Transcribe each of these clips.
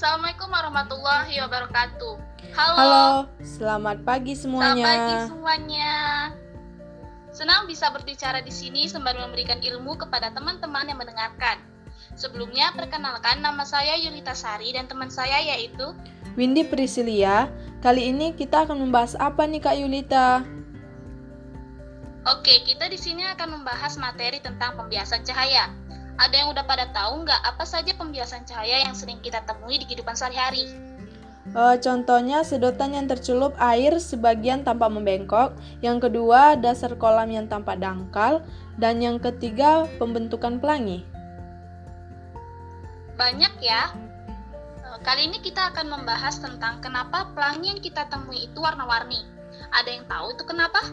warahmatullahi wabarakatuh. Halo. Halo, selamat pagi semuanya. Selamat pagi semuanya. Senang bisa berbicara di sini sembari memberikan ilmu kepada teman-teman yang mendengarkan. Sebelumnya, perkenalkan nama saya Yulita Sari dan teman saya yaitu Windy Priscilia. Kali ini kita akan membahas apa nih Kak Yulita? Oke, kita di sini akan membahas materi tentang pembiasan cahaya. Ada yang udah pada tahu nggak apa saja pembiasan cahaya yang sering kita temui di kehidupan sehari-hari? Uh, contohnya sedotan yang tercelup air sebagian tampak membengkok, yang kedua dasar kolam yang tampak dangkal, dan yang ketiga pembentukan pelangi. Banyak ya. Eh, Kali ini kita akan membahas tentang kenapa pelangi yang kita temui itu warna-warni. Ada yang tahu itu kenapa?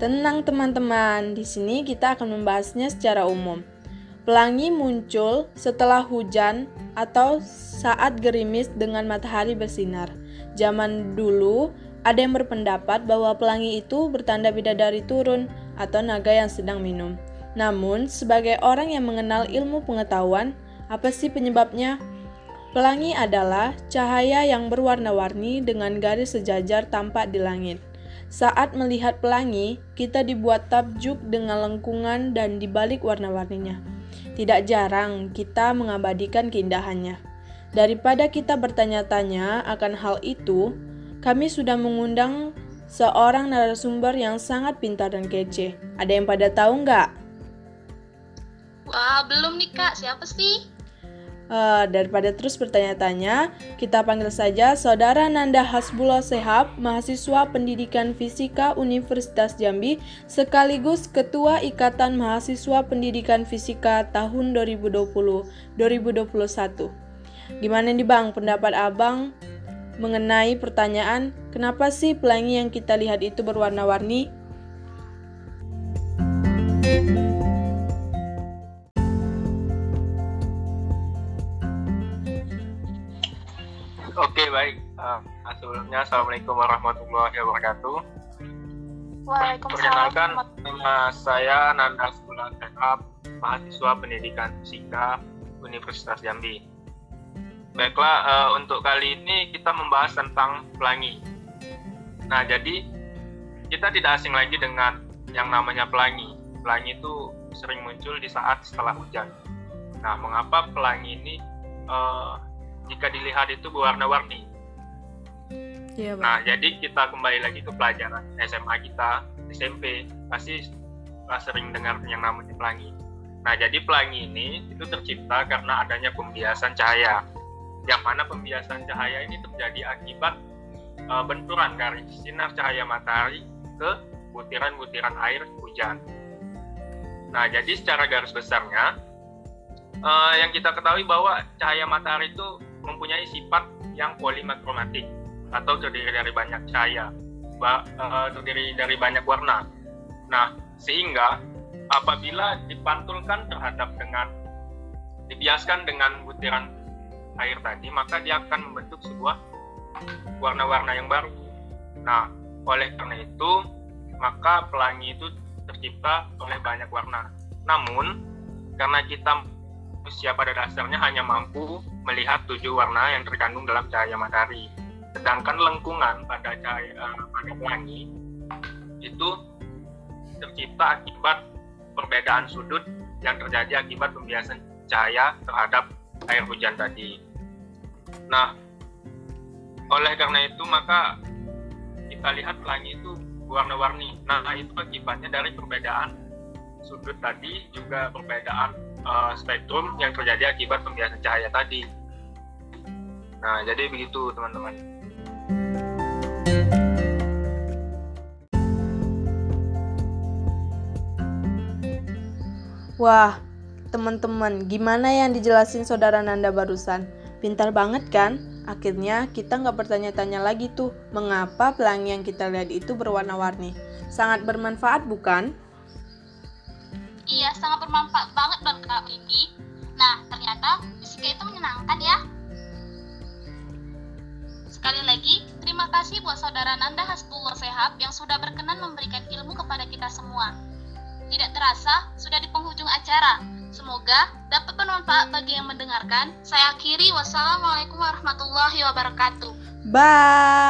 Tenang teman-teman, di sini kita akan membahasnya secara umum. Pelangi muncul setelah hujan atau saat gerimis dengan matahari bersinar. Zaman dulu, ada yang berpendapat bahwa pelangi itu bertanda bidadari turun atau naga yang sedang minum. Namun, sebagai orang yang mengenal ilmu pengetahuan, apa sih penyebabnya? Pelangi adalah cahaya yang berwarna-warni dengan garis sejajar tampak di langit. Saat melihat pelangi, kita dibuat takjub dengan lengkungan dan dibalik warna-warninya. Tidak jarang kita mengabadikan keindahannya. Daripada kita bertanya-tanya akan hal itu, kami sudah mengundang seorang narasumber yang sangat pintar dan kece. Ada yang pada tahu nggak? Wah, belum nih kak. Siapa sih? Uh, daripada terus bertanya-tanya, kita panggil saja Saudara Nanda Hasbullah Sehab, mahasiswa Pendidikan Fisika Universitas Jambi, sekaligus Ketua Ikatan Mahasiswa Pendidikan Fisika tahun 2020-2021. Gimana nih Bang, pendapat Abang mengenai pertanyaan, kenapa sih pelangi yang kita lihat itu berwarna-warni? Oke baik. Uh, sebelumnya assalamualaikum warahmatullahi wabarakatuh. Perkenalkan nama saya Nanda Sebulan Sekap, mahasiswa pendidikan fisika Universitas Jambi. Baiklah, uh, untuk kali ini kita membahas tentang pelangi. Nah, jadi kita tidak asing lagi dengan yang namanya pelangi. Pelangi itu sering muncul di saat setelah hujan. Nah, mengapa pelangi ini uh, jika dilihat itu berwarna-warni. Iya, nah, jadi kita kembali lagi ke pelajaran SMA kita, SMP, pasti sering dengar yang namanya pelangi. Nah, jadi pelangi ini itu tercipta karena adanya pembiasan cahaya. Yang mana pembiasan cahaya ini terjadi akibat uh, benturan dari sinar cahaya matahari ke butiran-butiran air hujan. Nah, jadi secara garis besarnya, uh, yang kita ketahui bahwa cahaya matahari itu mempunyai sifat yang polimikromatik atau terdiri dari banyak cahaya, uh, terdiri dari banyak warna. Nah, sehingga apabila dipantulkan terhadap dengan dibiaskan dengan butiran air tadi, maka dia akan membentuk sebuah warna-warna yang baru. Nah, oleh karena itu, maka pelangi itu tercipta oleh banyak warna. Namun, karena kita manusia pada dasarnya hanya mampu melihat tujuh warna yang terkandung dalam cahaya matahari. Sedangkan lengkungan pada cahaya uh, pada pelangi itu tercipta akibat perbedaan sudut yang terjadi akibat pembiasan cahaya terhadap air hujan tadi. Nah, oleh karena itu maka kita lihat pelangi itu warna-warni. Nah, itu akibatnya dari perbedaan sudut tadi juga perbedaan uh, spektrum yang terjadi akibat pembiasan cahaya tadi. Nah, jadi begitu teman-teman. Wah, teman-teman, gimana yang dijelasin saudara Nanda barusan? Pintar banget kan? Akhirnya kita nggak bertanya-tanya lagi tuh, mengapa pelangi yang kita lihat itu berwarna-warni. Sangat bermanfaat bukan? Iya, sangat bermanfaat banget Bang Kak Windy. Nah, ternyata fisika itu menyenangkan ya. Sekali lagi, terima kasih buat saudara Nanda Hasbullah Sehab yang sudah berkenan memberikan ilmu kepada kita semua. Tidak terasa, sudah di penghujung acara. Semoga dapat bermanfaat bagi yang mendengarkan. Saya akhiri. Wassalamualaikum warahmatullahi wabarakatuh. Bye.